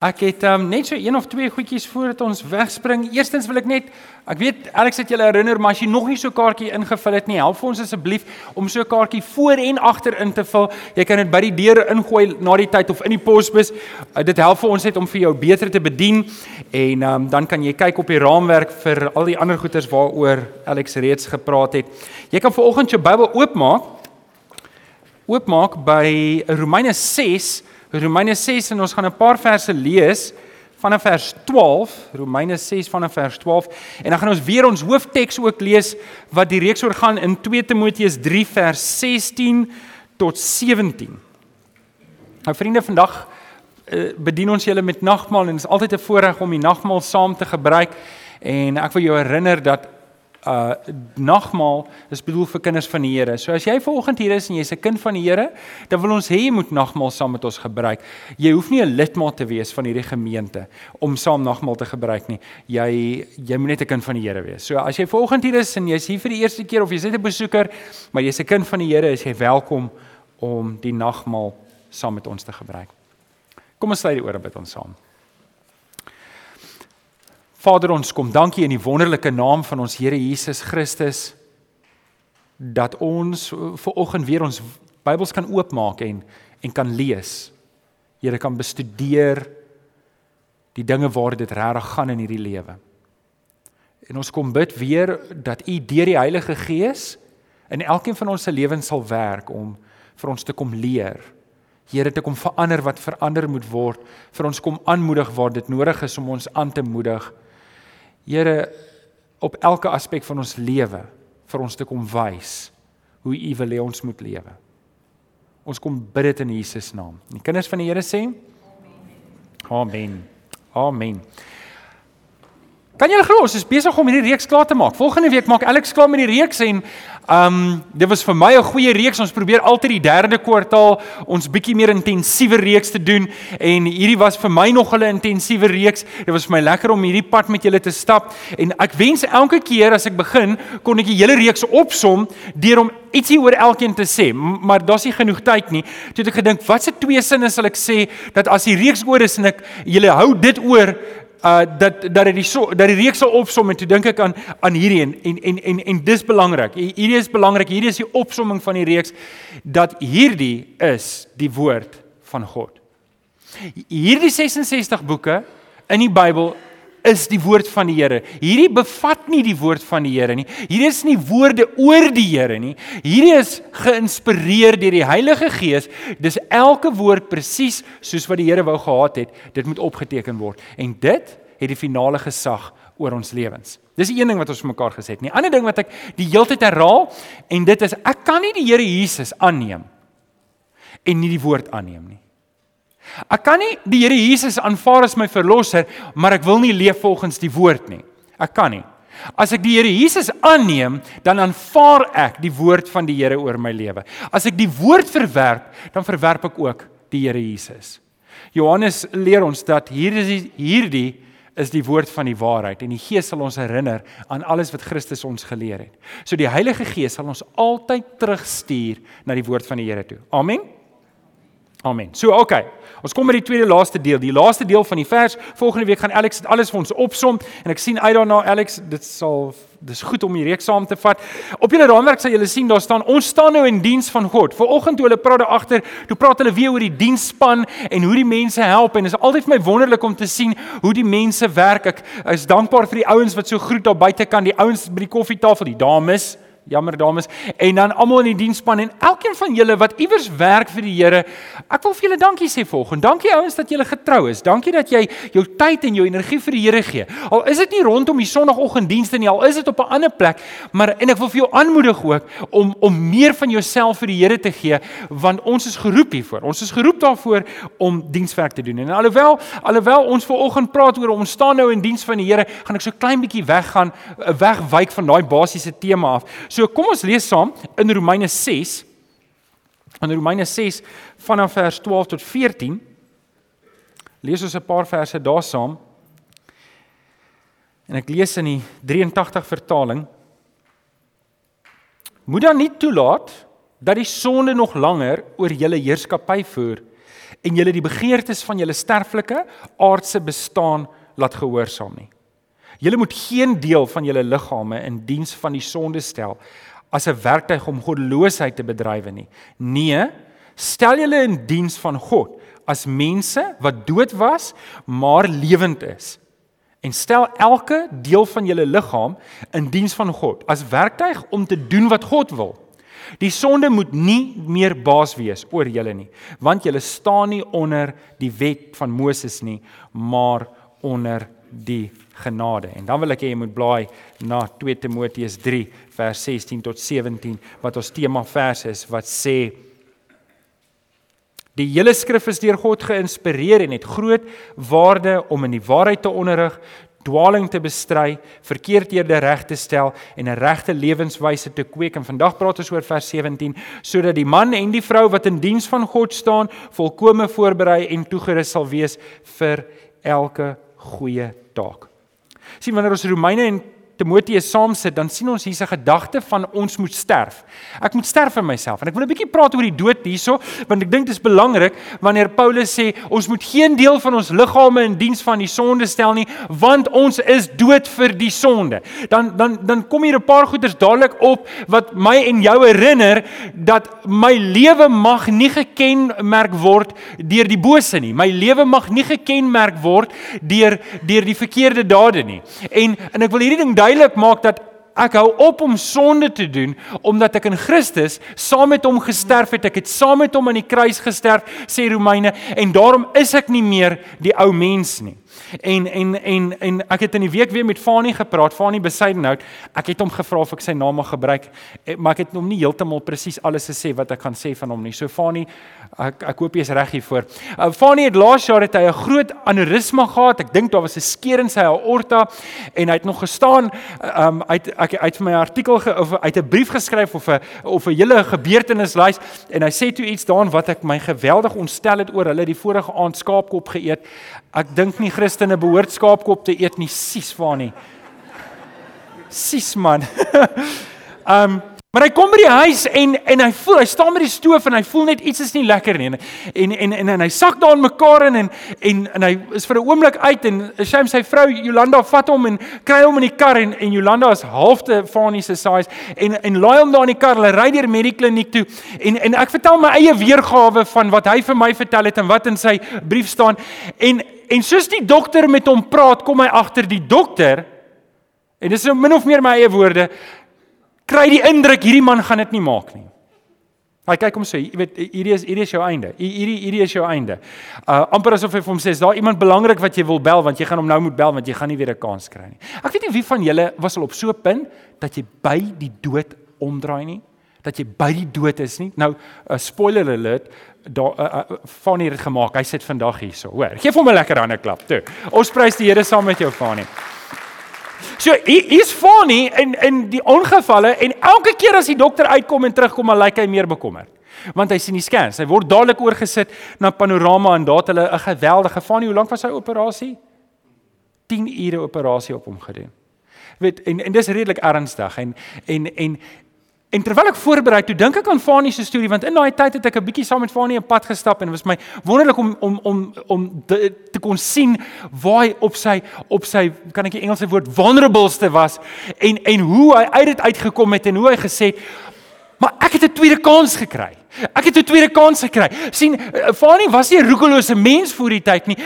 Ek het um, net so een of twee goedjies voordat ons wegspring. Eerstens wil ek net ek weet Alex het julle herinner, maar as jy nog nie so 'n kaartjie ingevul het nie, help vir ons asseblief om so 'n kaartjie voor en agter in te vul. Jy kan dit by die deur ingooi na die tyd of in die posbus. Uh, dit help vir ons net om vir jou beter te bedien en um, dan kan jy kyk op die raamwerk vir al die ander goeders waaroor Alex reeds gepraat het. Jy kan vanoggend jou Bybel oopmaak. Oopmaak by Romeine 6 Romeine 6 en ons gaan 'n paar verse lees vanaf vers 12, Romeine 6 vanaf vers 12 en dan gaan ons weer ons hoofteks ook lees wat die reeks oor gaan in 2 Timoteus 3 vers 16 tot 17. Nou vriende, vandag uh, bedien ons julle met nagmaal en dit is altyd 'n voorreg om die nagmaal saam te gebruik en ek wil jou herinner dat uh nagmaal is bedoel vir kinders van die Here. So as jy vanoggend hier is en jy's 'n kind van die Here, dan wil ons hê jy moet nagmaal saam met ons gebruik. Jy hoef nie 'n lidmaat te wees van hierdie gemeente om saam nagmaal te gebruik nie. Jy jy moet net 'n kind van die Here wees. So as jy vanoggend hier is en jy's hier vir die eerste keer of jy's net 'n besoeker, maar jy's 'n kind van die Here, is jy welkom om die nagmaal saam met ons te gebruik. Kom ons sluit die ore bid ons saam. Vader ons kom dankie in die wonderlike naam van ons Here Jesus Christus dat ons ver oggend weer ons Bybels kan oopmaak en en kan lees. Here kan bestudeer die dinge waar dit regtig gaan in hierdie lewe. En ons kom bid weer dat U deur die Heilige Gees in elkeen van ons se lewens sal werk om vir ons te kom leer. Here te kom verander wat verander moet word, vir ons kom aanmoedig waar dit nodig is om ons aan te moedig. Here op elke aspek van ons lewe vir ons te kom wys hoe U wil hê ons moet lewe. Ons kom bid dit in Jesus naam. Die kinders van die Here sê Amen. Amen. Amen. Kan julle glo ons is besig om hierdie reeks klaar te maak. Volgende week maak Alex klaar met die reeks en um dit was vir my 'n goeie reeks. Ons probeer altyd die derde kwartaal ons bietjie meer intensiewe reeks te doen en hierdie was vir my nog 'n intensiewe reeks. Dit was vir my lekker om hierdie pad met julle te stap en ek wens elke keer as ek begin kon ek die hele reeks opsom deur om ietsie oor elkeen te sê, maar daar's nie genoeg tyd nie. Toe het ek gedink, watse twee sinne sal ek sê dat as die reeks oor is en ek julle hou dit oor uh dat dat dit die so dat die reeks sal opsom en toe dink ek aan aan hierdie en en en en, en dis belangrik. Hierdie is belangrik. Hierdie is die opsomming van die reeks dat hierdie is die woord van God. Hierdie 66 boeke in die Bybel is die woord van die Here. Hierdie bevat nie die woord van die Here nie. Hierdie is nie woorde oor die Here nie. Hierdie is geïnspireer deur die Heilige Gees. Dis elke woord presies soos wat die Here wou gehad het, dit moet opgeteken word. En dit het die finale gesag oor ons lewens. Dis die een ding wat ons mekaar gesê het nie. 'n Ander ding wat ek die heeltyd herhaal en dit is ek kan nie die Here Jesus aanneem en nie die woord aanneem nie. Ek kan nie die Here Jesus aanvaar as my verlosser, maar ek wil nie leef volgens die woord nie. Ek kan nie. As ek die Here Jesus aanneem, dan aanvaar ek die woord van die Here oor my lewe. As ek die woord verwerp, dan verwerp ek ook die Here Jesus. Johannes leer ons dat hier is die, hierdie is die woord van die waarheid en die Gees sal ons herinner aan alles wat Christus ons geleer het. So die Heilige Gees sal ons altyd terugstuur na die woord van die Here toe. Amen. Amen. So. Okay. Ons kom by die tweede laaste deel. Die laaste deel van die vers. Volgende week gaan Alex dit alles vir ons opsom en ek sien uit daarna Alex, dit sal dis goed om die reeks saam te vat. Op julle raamwerk sal julle sien daar staan ons staan nou in diens van God. Vanoggend toe hulle praat daar agter, toe praat hulle weer oor die diensspan en hoe die mense help en dit is altyd vir my wonderlik om te sien hoe die mense werk. Ek is dankbaar vir die ouens wat so groet daar buite kan, die ouens by die koffietafel, die dames Jammer dames. En dan almal in die diensspan en elkeen van julle wat iewers werk vir die Here. Ek wil vir julle dankie sê volgens. Dankie ouens dat julle getrou is. Dankie dat jy jou tyd en jou energie vir die Here gee. Al is dit nie rondom die Sondagoggenddienste nie, al is dit op 'n ander plek, maar en ek wil vir jou aanmoedig ook om om meer van jouself vir die Here te gee, want ons is geroep hiervoor. Ons is geroep daarvoor om dienswerk te doen. En alhoewel alhoewel ons ver oggend praat oor ons staan nou in diens van die Here, gaan ek so klein bietjie weggaan, wegwyk van daai basiese tema af. So kom ons lees saam in Romeine 6. In Romeine 6 vanaf vers 12 tot 14. Lees ons 'n paar verse daar saam. En ek lees in die 83 vertaling. Moet dan nie toelaat dat die sonde nog langer oor julle heerskappy voer en julle die begeertes van julle sterflike aardse bestaan laat gehoorsaam nie. Julle moet geen deel van julle liggame in diens van die sonde stel as 'n werktuig om goddeloosheid te bedrywe nie. Nee, stel julle in diens van God as mense wat dood was, maar lewend is. En stel elke deel van julle liggaam in diens van God as werktuig om te doen wat God wil. Die sonde moet nie meer baas wees oor julle nie, want julle staan nie onder die wet van Moses nie, maar onder die genade. En dan wil ek hê jy moet blaai na 2 Timoteus 3 vers 16 tot 17 wat ons tema vers is wat sê Die hele skrif is deur God geïnspireer en het groot waarde om in die waarheid te onderrig, dwaling te bestry, verkeerdhede reg te stel en 'n regte lewenswyse te kweek. En vandag praat ons oor vers 17 sodat die man en die vrou wat in diens van God staan, volkome voorberei en toegerus sal wees vir elke goeie taak. Sien wanneer ons Romeine en Timoteus saam sit, dan sien ons hier's 'n gedagte van ons moet sterf. Ek moet sterf vir myself. En ek wil 'n bietjie praat oor die dood hierso, want ek dink dit is belangrik wanneer Paulus sê ons moet geen deel van ons liggame in diens van die sonde stel nie, want ons is dood vir die sonde. Dan dan dan kom hier 'n paar goeders dadelik op wat my en jou herinner dat my lewe mag nie gekenmerk word deur die bose nie. My lewe mag nie gekenmerk word deur deur die verkeerde dade nie. En en ek wil hierdie ding duidelik maak dat ek hou op om sonde te doen omdat ek in Christus saam met hom gesterf het. Ek het saam met hom aan die kruis gesterf, sê Romeine, en daarom is ek nie meer die ou mens nie. En en en en ek het in die week weer met Fanie gepraat, Fanie Besuidenhout. Ek het hom gevra of ek sy naam mag gebruik, eh, maar ek het hom nie heeltemal presies alles gesê wat ek kan sê van hom nie. So Fanie, ek ek hoop jy is reg hiervoor. Uh, Fanie het laas jaar het hy 'n groot aneurisma gehad. Ek dink daar was 'n skeur in sy aorta en hy het nog gestaan um uit ek uit vir my artikel ge, of uit 'n brief geskryf of 'n of 'n hele gebeurtenislys en hy sê toe iets daarin wat ek my geweldig ontstel het oor hulle die vorige aand skaapkop geëet. Ek dink nie Christene behoort skaapkop te eet nie, sies waar nie. Sies man. um Maar hy kom by die huis en en hy voel hy staan by die stoof en hy voel net iets is nie lekker nie. En en en en hy sak daar in mekaar in en en en hy is vir 'n oomblik uit en Shame sy vrou Jolanda vat hom en kry hom in die kar en en Jolanda is halfte Fanie se size en en laai hom daar in die kar. Hulle ry deur Medikliniek toe en en ek vertel my eie weergawe van wat hy vir my vertel het en wat in sy brief staan. En en soos die dokter met hom praat, kom hy agter die dokter en dis nou min of meer my eie woorde kry die indruk hierdie man gaan dit nie maak nie. Hy kyk hom sê, jy weet, hierdie is hierdie is jou einde. Hierdie hierdie is jou einde. Uh amper asof hy vir hom sê, "Is daar iemand belangrik wat jy wil bel want jy gaan hom nou moet bel want jy gaan nie weer 'n kans kry nie." Ek weet nie wie van julle was al op so 'n punt dat jy by die dood omdraai nie, dat jy by die dood is nie. Nou, uh, spoiler alert, daar uh, uh, Fanny het gemaak. Hy sit vandag hierso. Hoor, gee hom 'n lekker hande klap toe. Ons prys die Here saam met jou Fanny. So hier's Fanny in in die ongevalle en elke keer as die dokter uitkom en terugkom, dan lyk hy meer bekommerd. Want hy sien die scans. Hy word dadelik oorgesit na panorama en daar het hulle 'n geweldige Fanny, hoe lank was sy operasie? 10 ure operasie op hom gedoen. Weet en en dis redelik ernstig en en en En terwyl ek voorberei, toe dink ek aan Fanie se storie want in daai tyd het ek 'n bietjie saam met Fanie 'n pad gestap en dit was my wonderlik om om om om de, te kon sien waar hy op sy op sy kan ek die Engelse woord vulnerableste was en en hoe hy uit dit uitgekom het en hoe hy gesê het maar ek het 'n tweede kans gekry. Ek het 'n tweede kans gekry. sien, eh, Fani was nie 'n roekelose mens voor die tyd nie.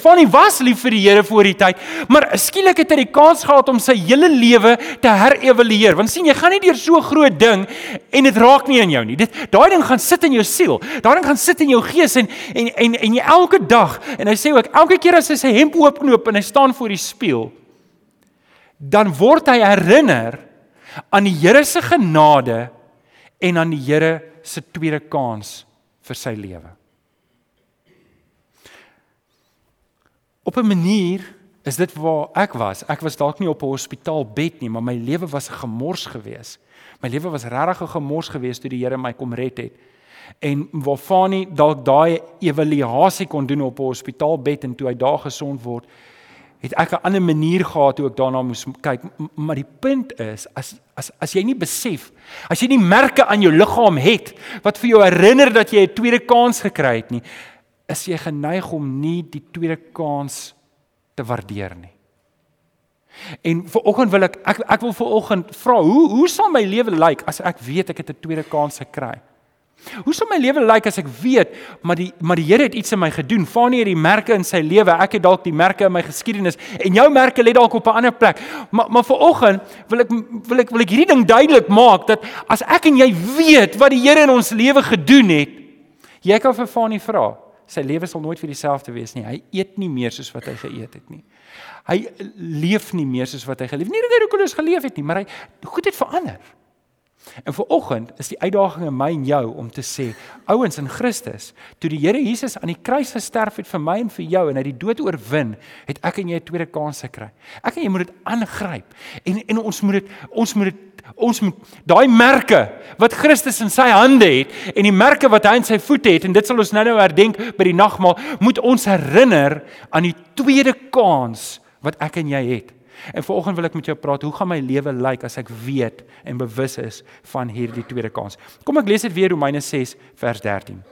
Fani was lief vir die Here voor die tyd, maar skielik het hy die kans gehad om sy hele lewe te herevalueer. Want sien, jy gaan nie deur so groot ding en dit raak nie in jou nie. Dit daai ding gaan sit in jou siel. Daai ding gaan sit in jou gees en en en en jy elke dag en hy sê ook elke keer as hy sy hemp oopknoop en hy staan voor die spieël, dan word hy herinner aan die Here se genade en aan die Here se tweede kans vir sy lewe. Op 'n manier is dit waar ek was. Ek was dalk nie op 'n hospitaalbed nie, maar my lewe was 'n gemors geweest. My lewe was regtig 'n gemors geweest toe die Here my kom red het. En waar Fani dalk daai evaluasie kon doen op 'n hospitaalbed en toe hy daar gesond word, het ek 'n ander manier gehad hoe ek daarna moes kyk. Maar die punt is as as as jy nie besef, as jy nie merke aan jou liggaam het wat vir jou herinner dat jy 'n tweede kans gekry het nie, is jy geneig om nie die tweede kans te waardeer nie. En vir oggend wil ek ek ek wil vir oggend vra hoe hoe sal my lewe lyk as ek weet ek het 'n tweede kans gekry? Hoe sou my lewe lyk as ek weet maar die maar die Here het iets in my gedoen. Fanie het die merke in sy lewe. Ek het dalk die merke in my geskiedenis en jou merke lê dalk op 'n ander plek. Maar maar vanoggend wil ek wil ek wil ek hierdie ding duidelik maak dat as ek en jy weet wat die Here in ons lewe gedoen het, jy kan vir Fanie vra. Sy lewe sal nooit vir dieselfde wees nie. Hy eet nie meer soos wat hy geëet het nie. Hy leef nie meer soos wat hy geleef het. Nie dat hy roekeloos geleef het nie, maar hy goed het verander. En vir oggend is die uitdaging in my en jou om te sê, ouens in Christus, toe die Here Jesus aan die kruis gesterf het vir my en vir jou en hy die dood oorwin, het ek en jy 'n tweede kans gekry. Ek en jy moet dit aangryp. En en ons moet dit ons moet dit ons moet daai merke wat Christus in sy hande het en die merke wat hy in sy voete het en dit sal ons nou-nou herdenk by die nagmaal, moet ons herinner aan die tweede kans wat ek en jy het. En vanoggend wil ek met jou praat, hoe gaan my lewe lyk as ek weet en bewus is van hierdie tweede kans? Kom ek lees dit weer Romeine 6 vers 13.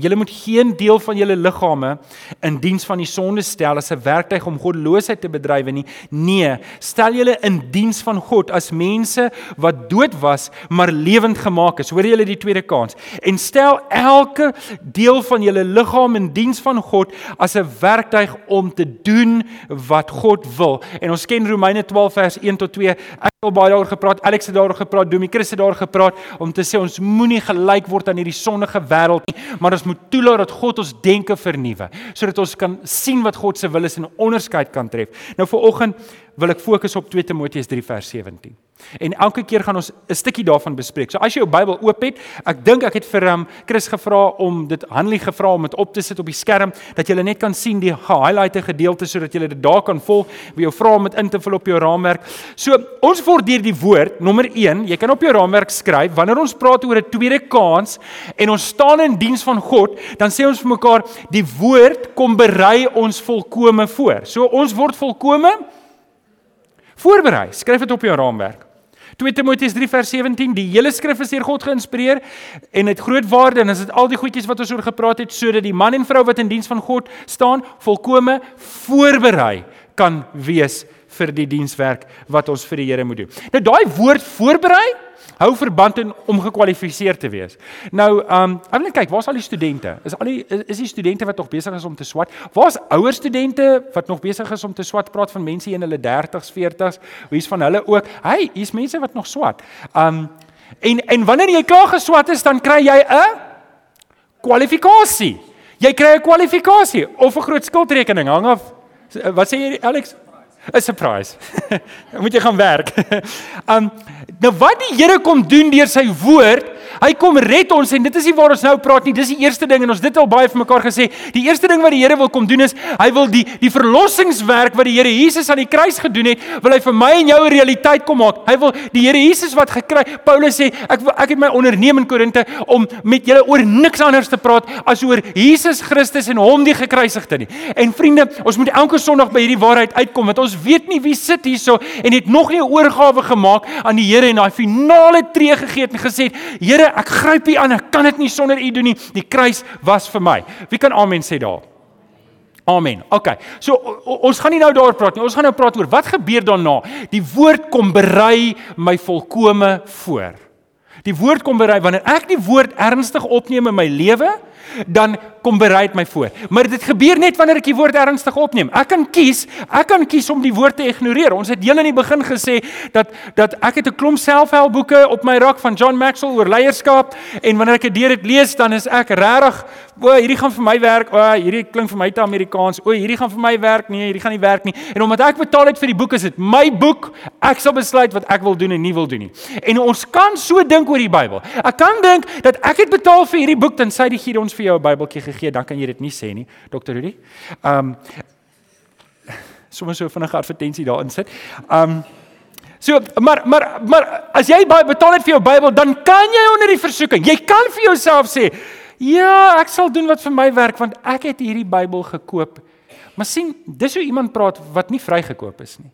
Julle moet geen deel van julle liggame in diens van die sonde stel as 'n werktuig om goddeloosheid te bedrywe nie. Nee, stel julle in diens van God as mense wat dood was, maar lewend gemaak is. Hoor julle die tweede kans. En stel elke deel van julle liggaam in diens van God as 'n werktuig om te doen wat God wil. En ons ken Romeine 12 vers 1 tot 2. Ek het al baie daaroor gepraat. Alex het daaroor gepraat, Domie Chris het daaroor gepraat om te sê ons moenie gelyk word aan hierdie sondige wêreld nie, maar ons moet toelaat dat God ons denke vernuwe sodat ons kan sien wat God se wil is en 'n onderskeid kan tref. Nou vir oggend wil ek fokus op 2 Timoteus 3 vers 17. En elke keer gaan ons 'n stukkie daarvan bespreek. So as jy jou Bybel oop het, ek dink ek het vir um, Chris gevra om dit Hanlie gevra om dit op te sit op die skerm dat jy net kan sien die gehighlighte gedeelte sodat jy dit daar kan volg. Wie jou vra om dit in te vul op jou raamwerk. So ons word deur die woord nommer 1, jy kan op jou raamwerk skryf wanneer ons praat oor 'n tweede kans en ons staan in diens van God, dan sê ons vir mekaar die woord kom berei ons volkome voor. So ons word volkome Voorberei. Skryf dit op jou raamwerk. 2 Timoteus 3 vers 17 Die hele skrif is deur God geïnspireer en het groot waarde en as dit al die goedjies wat ons oor gepraat het sodat die man en vrou wat in diens van God staan volkome voorberei kan wees vir die dienswerk wat ons vir die Here moet doen. Nou daai woord voorberei hou verband in om gekwalifiseer te wees. Nou, ehm, um, ek wil net kyk, waar's al die studente? Is al die is die studente wat nog besig is om te swat? Waar's ouer studente wat nog besig is om te swat? Praat van mense in hulle 30s, 40s. Wie's van hulle ook? Hey, hier's mense wat nog swat. Ehm um, en en wanneer jy klaar geswat is, dan kry jy 'n kwalifikasie. Jy kry 'n kwalifikasie of 'n groot skuldrekening hang af. Wat sê jy Alex? 'n surprise. Moet jy gaan werk. um nou wat die Here kom doen deur sy woord, hy kom red ons en dit is nie waar ons nou praat nie. Dis die eerste ding en ons dit al baie vir mekaar gesê. Die eerste ding wat die Here wil kom doen is hy wil die die verlossingswerk wat die Here Jesus aan die kruis gedoen het, wil hy vir my en jou 'n realiteit kom maak. Hy wil die Here Jesus wat gekry. Paulus sê ek ek het my onderneem in Korinte om met julle oor niks anders te praat as oor Jesus Christus en hom die gekruisigde nie. En vriende, ons moet elke Sondag by hierdie waarheid uitkom want ons weet nie wie sit hierso en het nog nie 'n oorgawe gemaak aan die Here en daai finale tree gegee het en gesê, Here, ek gryp U aan, ek kan dit nie sonder U doen nie. Die kruis was vir my. Wie kan amen sê daar? Amen. OK. So ons gaan nie nou daaroor praat nie. Ons gaan nou praat oor wat gebeur daarna. Die woord kom berei my volkome voor. Die woord kom berei wanneer ek die woord ernstig opneem in my lewe, dan kom bereid my voor. Maar dit gebeur net wanneer ek die woord ernstig opneem. Ek kan kies, ek kan kies om die woord te ignoreer. Ons het heel in die begin gesê dat dat ek het 'n klomp selfhelpboeke op my rak van John Maxwell oor leierskap en wanneer ek dit lees dan is ek regtig, o, hierdie gaan vir my werk. O, hierdie klink vir my te Amerikaans. O, hierdie gaan vir my werk. Nee, hierdie gaan nie werk nie. En omdat ek betaal het vir die boek, is dit my boek. Ek sal besluit wat ek wil doen en nie wil doen nie. En ons kan so dink oor die Bybel. Ek kan dink dat ek het betaal vir hierdie boek, dan sê die Here ons vir jou 'n Bybeltjie gegee, dan kan jy dit nie sê nie, Dr. Rudy. Um sommer so vinnige advertensie daarin sit. Um So, maar maar maar as jy betaal het vir jou Bybel, dan kan jy onder die versoeking. Jy kan vir jouself sê, "Ja, ek sal doen wat vir my werk want ek het hierdie Bybel gekoop." Maar sien, dis hoe iemand praat wat nie vrygekoop is nie.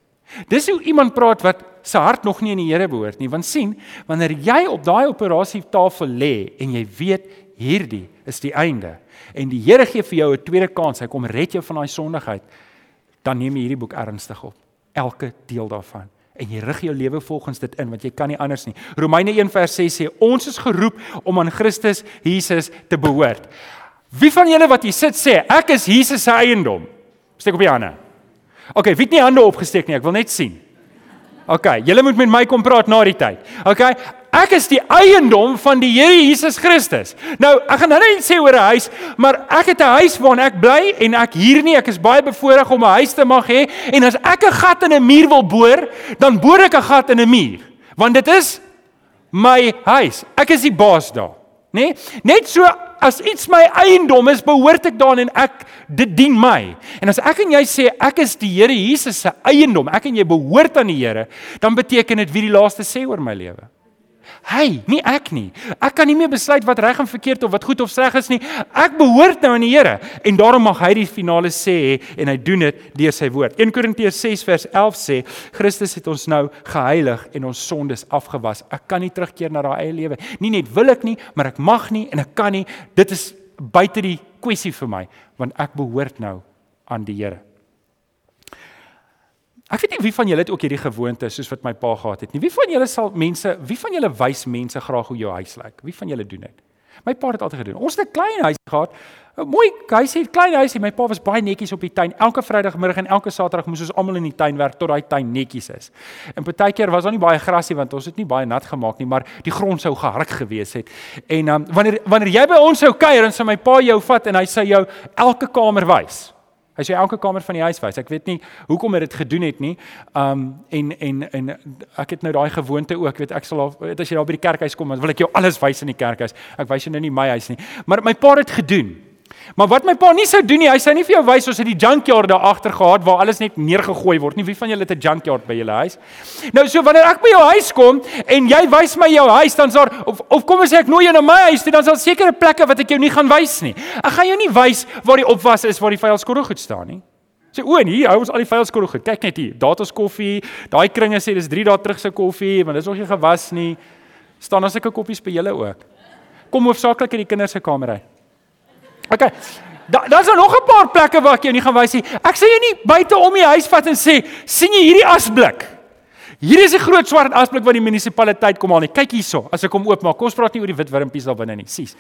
Dis hoe iemand praat wat se hart nog nie in die Here behoort nie. Want sien, wanneer jy op daai operasietafel lê en jy weet hierdie is die einde. En die Here gee vir jou 'n tweede kans. Hy kom red jou van daai sondigheid. Dan neem jy hierdie boek ernstig op. Elke deel daarvan. En jy rig jou lewe volgens dit in want jy kan nie anders nie. Romeine 1 vers 6 sê ons is geroep om aan Christus Jesus te behoort. Wie van julle wat hier sit sê ek is Jesus se eiendom? Steek op die hande. OK, wie het nie hande opgesteek nie? Ek wil net sien. OK, julle moet met my kom praat na die tyd. OK, ek is die eiendom van die Here Jesus Christus. Nou, ek gaan nou net sê oor 'n huis, maar ek het 'n huis waarin ek bly en ek huur nie. Ek is baie bevoorreg om 'n huis te mag hê en as ek 'n gat in 'n muur wil boor, dan boor ek 'n gat in 'n muur, want dit is my huis. Ek is die baas daar, né? Nee? Net so as iets my eiendom is, behoort ek daarin en ek dit dien my. En as ek en jy sê ek is die Here Jesus se eiendom, ek en jy behoort aan die Here, dan beteken dit wie die laaste sê oor my lewe. Hy, nie ek nie. Ek kan nie meer besluit wat reg en verkeerd of wat goed of sleg is nie. Ek behoort nou aan die Here en daarom mag hy die finale sê en hy doen dit deur sy woord. 1 Korintiërs 6 vers 11 sê Christus het ons nou geheilig en ons sondes afgewas. Ek kan nie terugkeer na daai eie lewe. Nie net wil ek nie, maar ek mag nie en ek kan nie. Dit is buite die kwessie vir my want ek behoort nou aan die Here. Ek weet nie wie van julle het ook hierdie gewoonte soos wat my pa gehad het nie. Wie van julle sal mense, wie van julle wys mense graag hoe jou huis lyk? Wie van julle doen dit? My pa het dit altyd gedoen. Ons het 'n klein huis gehad. 'n Mooi huis, 'n klein huisie. My pa was baie netjies op die tuin. Elke Vrydagmiddag en elke Saterdag moes ons almal in die tuin werk tot daai tuin netjies is. En partykeer was daar nie baie grasie want ons het nie baie nat gemaak nie, maar die grond sou gehard gewees het. En um, wanneer wanneer jy by ons sou kuier, dan sou my pa jou vat en hy sê jou elke kamer wys. Hy sê elke kamer van die huis wys. Ek weet nie hoekom hy dit gedoen het nie. Um en en en ek het nou daai gewoonte ook, weet ek sal weet as jy daar by die kerkhuis kom, dan wil ek jou alles wys in die kerkhuis. Ek wys jou nou nie my huis nie. Maar my pa het dit gedoen. Maar wat my pa nie sou doen nie, hy sou nie vir jou wys ons het die junkyard daar agter gehad waar alles net neergegooi word nie. Wie van julle het 'n junkyard by julle huis? Nou so wanneer ek by jou huis kom en jy wys my jou huis, dan's daar of of kom ons sê ek nooi jou na my huis toe, dan sal sekere plekke wat ek jou nie gaan wys nie. Ek gaan jou nie wys waar die opwas is waar die vuilskorrel goed staan nie. Sê o, hier hou ons al die vuilskorrel goed. Kyk net hier. Daar het ons koffie. Daai kringe sê dis 3 dae terug se koffie, want dit is nog nie gewas nie. Staan as ek 'n koppies by julle ook. Kom hoofsaaklik in die kinders se kamer uit. OK. Daar daar's nog 'n paar plekke waar ek jou nie gaan wys nie. Ek sê jy nie buite om die huis vat en sê, "Sien jy hierdie asblik?" Hier is 'n groot swart asblik wat die munisipaliteit kom haal nie. Kyk hierso, as ek hom oopmaak. Kom ons praat nie oor die wit wurmpies daar binne nie. Sies.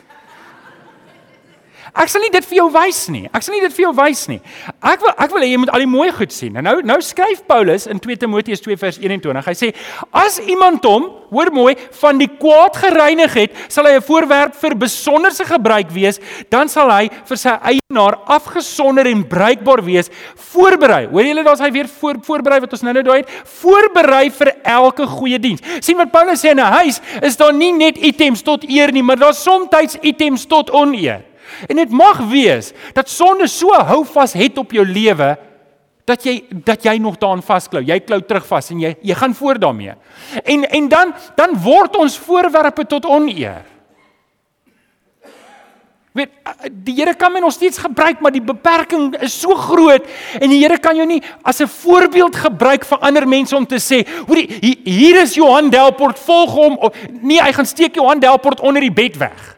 Ek sal nie dit vir jou wys nie. Ek sal nie dit vir jou wys nie. Ek wil ek wil hê jy moet al die mooi goed sien. En nou nou skryf Paulus in 2 Timoteus 2 vers 21. Hy sê as iemand hom, hoor mooi, van die kwaad gereinig het, sal hy 'n voorwerp vir besonderse gebruik wees, dan sal hy vir sy eienaar afgesonder en bruikbaar wees, voorberei. Hoor julle daar's hy weer voor voorberei wat ons nou-nou daai het, voorberei vir elke goeie diens. sien wat Paulus sê in 'n huis is daar nie net items tot eer nie, maar daar's soms items tot oneer. En dit mag wees dat sonde so hou vas het op jou lewe dat jy dat jy nog daaraan vasklou. Jy klou terug vas en jy jy gaan voort daarmee. En en dan dan word ons voorwerpe tot oneer. Weet die Here kan my nog steeds gebruik, maar die beperking is so groot en die Here kan jou nie as 'n voorbeeld gebruik vir ander mense om te sê, hoor hier is Johan Delport, volg hom. Nee, hy gaan steek Johan Delport onder die bed weg.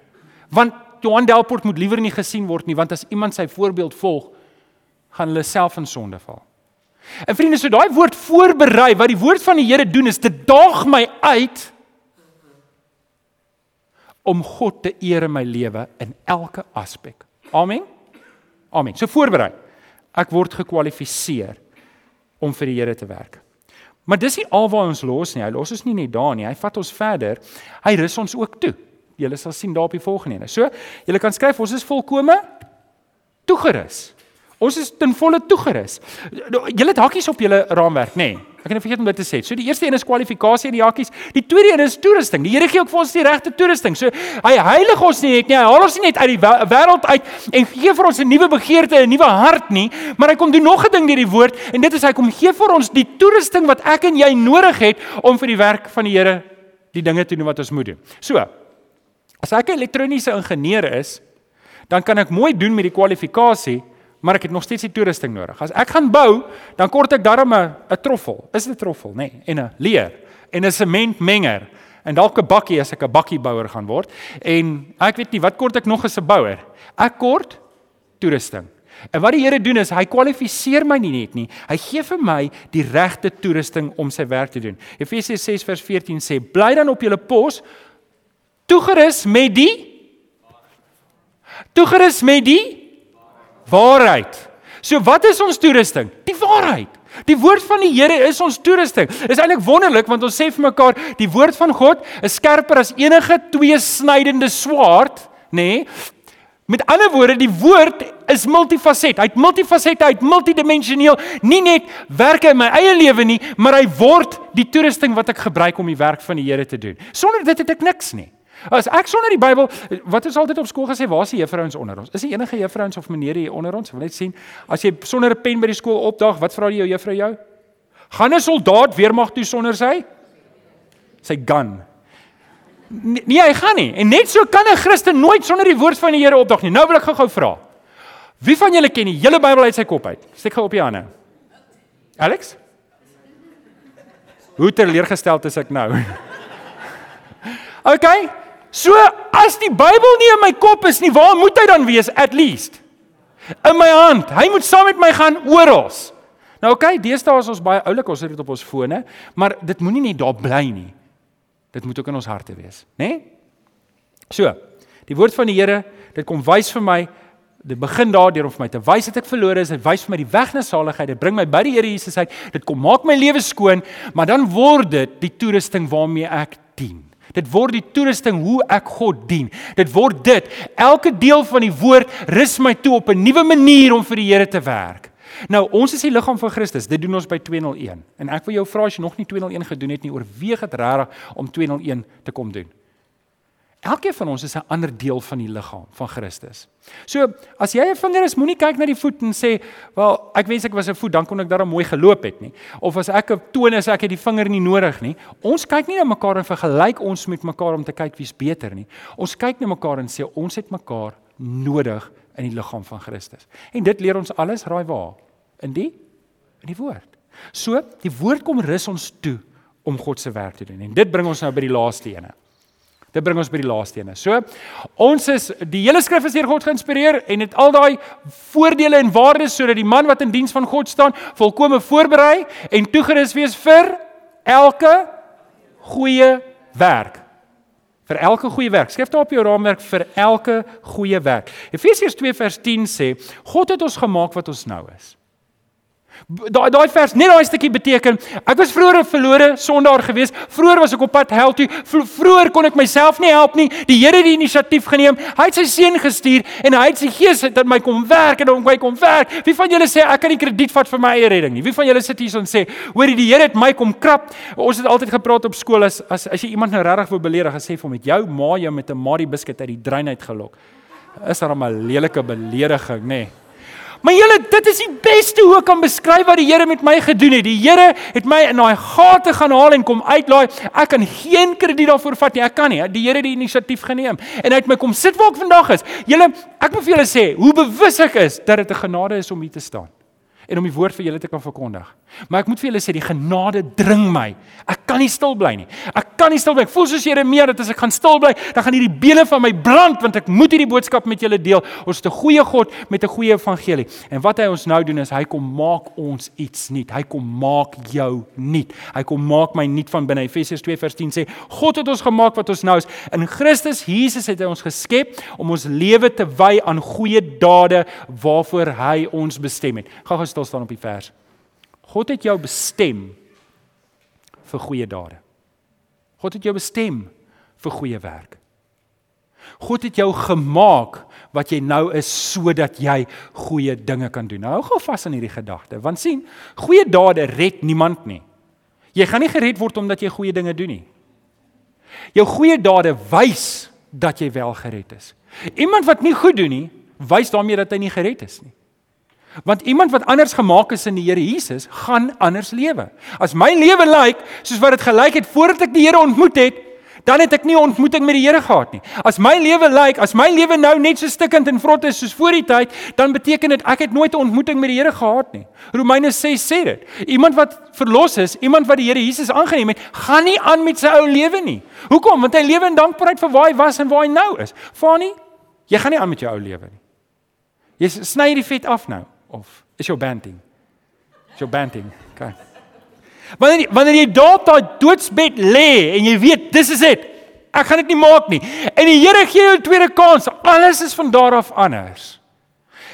Want Johan Delport moet liewer nie gesien word nie want as iemand sy voorbeeld volg, gaan hulle self in sonde val. En vriende, so daai woord voorberei, wat die woord van die Here doen is dit daag my uit om God te eer in my lewe in elke aspek. Amen. Amen. So voorberei. Ek word gekwalifiseer om vir die Here te werk. Maar dis nie alwaar ons los nie. Hy los ons nie net daar nie. Hy vat ons verder. Hy rus ons ook toe. Julle sal sien daar op die volgende ene. So, julle kan skryf ons is volkome toegerus. Ons is ten volle toegerus. Julle het hakkies op julle raamwerk, nê? Nee. Ek het net vergeet om dit te sê. So die eerste een is kwalifikasie in die hakkies. Die tweede een is toerusting. Die Here gee ook vir ons die regte toerusting. So hy heilig ons nie net nie. Hy haal ons nie net uit die wêreld uit en gee vir ons 'n nuwe begeerte, 'n nuwe hart nie, maar hy kom doen nog 'n ding deur die woord en dit is hy kom gee vir ons die toerusting wat ek en jy nodig het om vir die werk van die Here die dinge te doen wat ons moet doen. So, As ek 'n elektroniese ingenieur is, dan kan ek mooi doen met die kwalifikasie, maar ek het nog steeds die toerusting nodig. As ek gaan bou, dan kort ek darm 'n troffel. Is dit 'n troffel, nê? Nee, en 'n leer en 'n sementmenger en dalk 'n bakkie as ek 'n bakkiebouer gaan word. En ek weet nie wat kort ek nog as 'n bouer. Ek kort toerusting. En wat die Here doen is hy kwalifiseer my nie net nie. Hy gee vir my die regte toerusting om sy werk te doen. Efesiërs 6 vers 14 sê: "Bly dan op julle pos toegerus met die toegerus met die waarheid." So wat is ons toerusting? Die waarheid. Die woord van die Here is ons toerusting. Is eintlik wonderlik want ons sê vir mekaar die woord van God is skerper as enige tweesnydende swaard, nê? Nee? Met ander woorde, die woord is multifaset. Hy't multifaset, hy't multidimensioneel. Nie net werk in my eie lewe nie, maar hy word die toerusting wat ek gebruik om die werk van die Here te doen. Sonder dit het ek niks nie. As ek sonder die Bybel, wat is altyd op skool gesê, waar is die juffrouens onder ons? Is die enige juffrouens of meneer hier onder ons? Wil net sien, as jy sonder 'n pen by die skool opdag, wat vra die jou juffrou jou? Gaan 'n soldaat weermag toe sonder sy sy gun? Nee, hy gaan nie. En net so kan 'n Christen nooit sonder die woord van die Here opdag nie. Nou wil ek gou-gou vra. Wie van julle ken die hele Bybel uit sy kop uit? Steek gou op die hande. Alex? Hoe teleurgesteld is ek nou? OK. So as die Bybel nie in my kop is nie, waar moet hy dan wees at least? In my hand. Hy moet saam met my gaan oral. Nou oké, okay, deesdae is ons baie oulik, ons het dit op ons fone, maar dit moenie net daar bly nie. Dit moet ook in ons harte wees, né? Nee? So, die woord van die Here, dit kom wys vir my Dit begin daardeur om vir my te wys dat ek verlore is. Dit wys vir my die weg na saligheid. Dit bring my by die Here Jesus uit. Dit kom maak my lewe skoon, maar dan word dit die toerusting waarmee ek dien. Dit word die toerusting hoe ek God dien. Dit word dit. Elke deel van die woord rus my toe op 'n nuwe manier om vir die Here te werk. Nou, ons is die liggaam van Christus. Dit doen ons by 201. En ek wil jou vra as jy nog nie 201 gedoen het nie, oorweeg dit regtig om 201 te kom doen. Elkeen van ons is 'n ander deel van die liggaam van Christus. So, as jy 'n vinger is, moenie kyk na die voet en sê, "Wel, ek wens ek was 'n voet, dan kon ek daarom mooi geloop het nie." Of as ek 'n toon is, ek het die vinger nie nodig nie. Ons kyk nie na mekaar en vergelyk ons met mekaar om te kyk wie's beter nie. Ons kyk na mekaar en sê ons het mekaar nodig in die liggaam van Christus. En dit leer ons alles raai waar? In die in die woord. So, die woord kom rus ons toe om God se werk te doen. En dit bring ons nou by die laaste ene. Dit bring ons by die laaste ene. So, ons is die hele skrif is deur God geïnspireer en het al daai voordele en waardes sodat die man wat in diens van God staan, volkome voorberei en toegerus wees vir elke goeie werk. Vir elke goeie werk. Skryf daar op jou raamwerk vir elke goeie werk. Efesiërs 2 vers 10 sê, God het ons gemaak wat ons nou is. Daai daai vers net daai stukkie beteken ek was vroeër 'n verlore sondaar gewees. Vroeër was ek op pad hel toe. Vroeër kon ek myself nie help nie. Die Here het die inisiatief geneem. Hy het sy seun gestuur en hy het sy gees dat my kom werk en hom kom werk. Wie van julle sê ek kan nie krediet vat vir my eie redding nie? Wie van julle sit hier en sê, "Hoor die Here het my kom krap." Ons het altyd gepraat op skool as as as jy iemand nou regtig wou beledig, gesê vir hom met jou ma jou met 'n Marie biscuit uit die drein uit gelok. Is daar 'n lelike belediging, nê? Nee. Maar julle, dit is die beste hoe ek kan beskryf wat die Here met my gedoen het. Die Here het my in daai gate gaan haal en kom uitlaai. Ek kan geen krediet daarvoor vat nie. Ek kan nie. Die Here het die inisiatief geneem en hy het my kom sit waar ek vandag is. Julle, ek moet vir julle sê, hoe bewus ek is dat dit 'n genade is om hier te staan en om die woord vir julle te kan verkondig. Maar ek moet vir julle sê die genade dring my. Ek kan nie stil bly nie. Ek kan nie stil bly. Ek voel soos Jeremia dat as ek gaan stil bly, dan gaan hierdie bene van my brand want ek moet hierdie boodskap met julle deel. Ons het 'n goeie God met 'n goeie evangelie. En wat hy ons nou doen is hy kom maak ons iets nuut. Hy kom maak jou nuut. Hy kom maak my nuut van binne. Efesiërs 2 vers 10 sê God het ons gemaak wat ons nou is. In Christus Jesus het hy ons geskep om ons lewe te wy aan goeie dade waarvoor hy ons bestem het. Gaan gou stil staan op die vers. God het jou bestem vir goeie dade. God het jou bestem vir goeie werk. God het jou gemaak wat jy nou is sodat jy goeie dinge kan doen. Nou hou gou vas aan hierdie gedagte, want sien, goeie dade red niemand nie. Jy gaan nie gered word omdat jy goeie dinge doen nie. Jou goeie dade wys dat jy wel gered is. Iemand wat nie goed doen nie, wys daarmee dat hy nie gered is nie. Want iemand wat anders gemaak is in die Here Jesus, gaan anders lewe. As my lewe lyk soos wat dit gelyk het voordat ek die Here ontmoet het, dan het ek nie ontmoeting met die Here gehad nie. As my lewe lyk, as my lewe nou net so stikkend en vrot is soos voor die tyd, dan beteken dit ek het nooit 'n ontmoeting met die Here gehad nie. Romeine 6 sê dit. Iemand wat verlos is, iemand wat die Here Jesus aangeneem het, gaan nie aan met sy ou lewe nie. Hoekom? Want hy lewe in dankbaarheid vir waar hy was en waar hy nou is. Fani, jy gaan nie aan met jou ou lewe nie. Jy sny die vet af nou of is jou banting? Is jou banting? Okay. Wanneer wanneer jy daar op daai doodsbed lê en jy weet dis is dit. Ek gaan dit nie maak nie. En die Here gee jou 'n tweede kans. Alles is van daar af anders.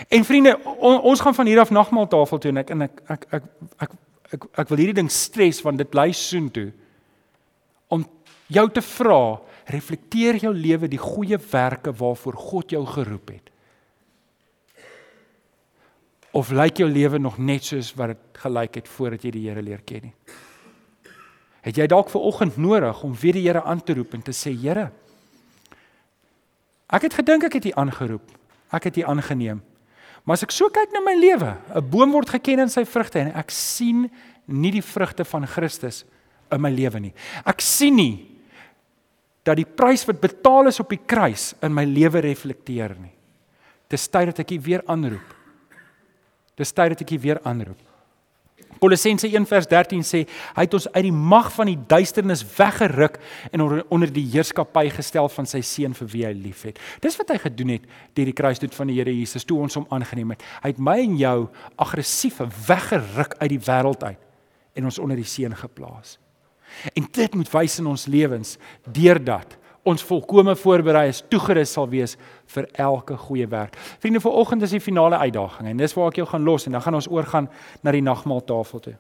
En vriende, on, ons gaan van hier af nagmaaltafel toe en ek en ek ek ek ek ek, ek wil hierdie ding stres want dit bly soontoe om jou te vra, reflekteer jou lewe die goeie werke waarvoor God jou geroep het. Of lyk jou lewe nog net soos wat dit gelyk het voordat jy die Here leer ken nie? Het jy dalk ver oggend nodig om weer die Here aan te roep en te sê Here Ek het gedink ek het U aangeroep. Ek het U aangeneem. Maar as ek so kyk na my lewe, 'n boom word geken in sy vrugte en ek sien nie die vrugte van Christus in my lewe nie. Ek sien nie dat die prys wat betaal is op die kruis in my lewe reflekteer nie. Dis tyd dat ek U weer aanroep. Dis tyd dat ek U weer aanroep. Kolossense 1:13 sê hy het ons uit die mag van die duisternis weggeruk en onder die heerskappy gestel van sy seun vir wie hy liefhet. Dis wat hy gedoen het deur die kruisdood van die Here Jesus toe ons hom aangeneem het. Hy het my en jou aggressief weggeruk uit die wêreld uit en ons onder die seun geplaas. En dit moet wys in ons lewens deurdat ons volkome voorberei is, toegerus sal wees vir elke goeie werk. Vriende, vanoggend is die finale uitdaging en dis waar ek jou gaan los en dan gaan ons oorgaan na die nagmaaltafel toe.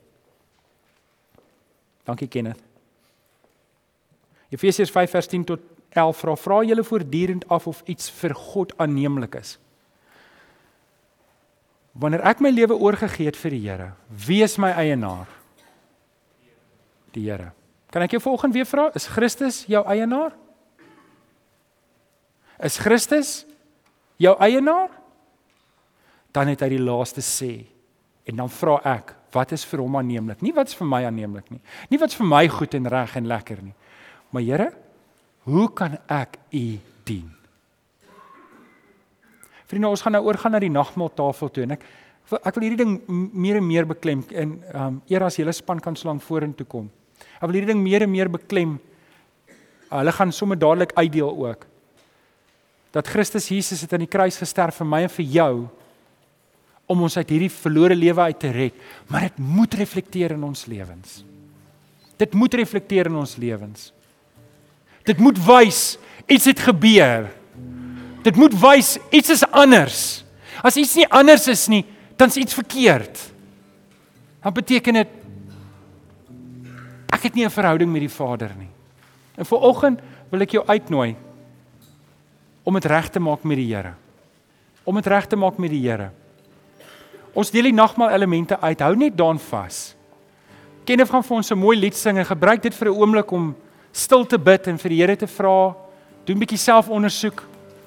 Dankie Kenneth. Efesiërs 5:10 tot 11 vra vra julle voortdurend af of iets vir God aanneemlik is. Wanneer ek my lewe oorgegee het vir die Here, wie is my eienaar? Die Here. Kan ek jou volgende weer vra, is Christus jou eienaar? Is Christus jou eienaar? Dan het hy die laaste sê. En dan vra ek, wat is vir hom aanneemlik? Nie wat's vir my aanneemlik nie. Nie wat's vir my goed en reg en lekker nie. Maar Here, hoe kan ek U dien? Vriende, ons gaan nou oorgaan na die nagmaaltafel toe en ek ek wil hierdie ding meer en meer beklem en ehm um, eer as julle span kan slang vorentoe kom. Ek wil hierdie ding meer en meer beklem. Hulle gaan sommer dadelik uitdeel ook dat Christus Jesus het aan die kruis gesterf vir my en vir jou om ons uit hierdie verlore lewe uit te red, maar dit moet reflekteer in ons lewens. Dit moet reflekteer in ons lewens. Dit moet wys iets het gebeur. Dit moet wys iets is anders. As iets nie anders is nie, dan's iets verkeerd. Dan beteken dit ek het nie 'n verhouding met die Vader nie. En vir oggend wil ek jou uitnooi om dit reg te maak met die Here. Om dit reg te maak met die Here. Ons deel die nagmaal elemente uit. Hou net daan vas. Kenneth gaan vir ons 'n mooi lied sing en gebruik dit vir 'n oomblik om stil te bid en vir die Here te vra. Doen 'n bietjie selfondersoek.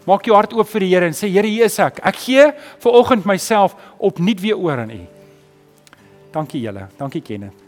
Maak jou hart oop vir die Here en sê Here, hier is ek. Ek gee vir oggend myself opnuut weer oor aan U. Dankie julle. Dankie Kenneth.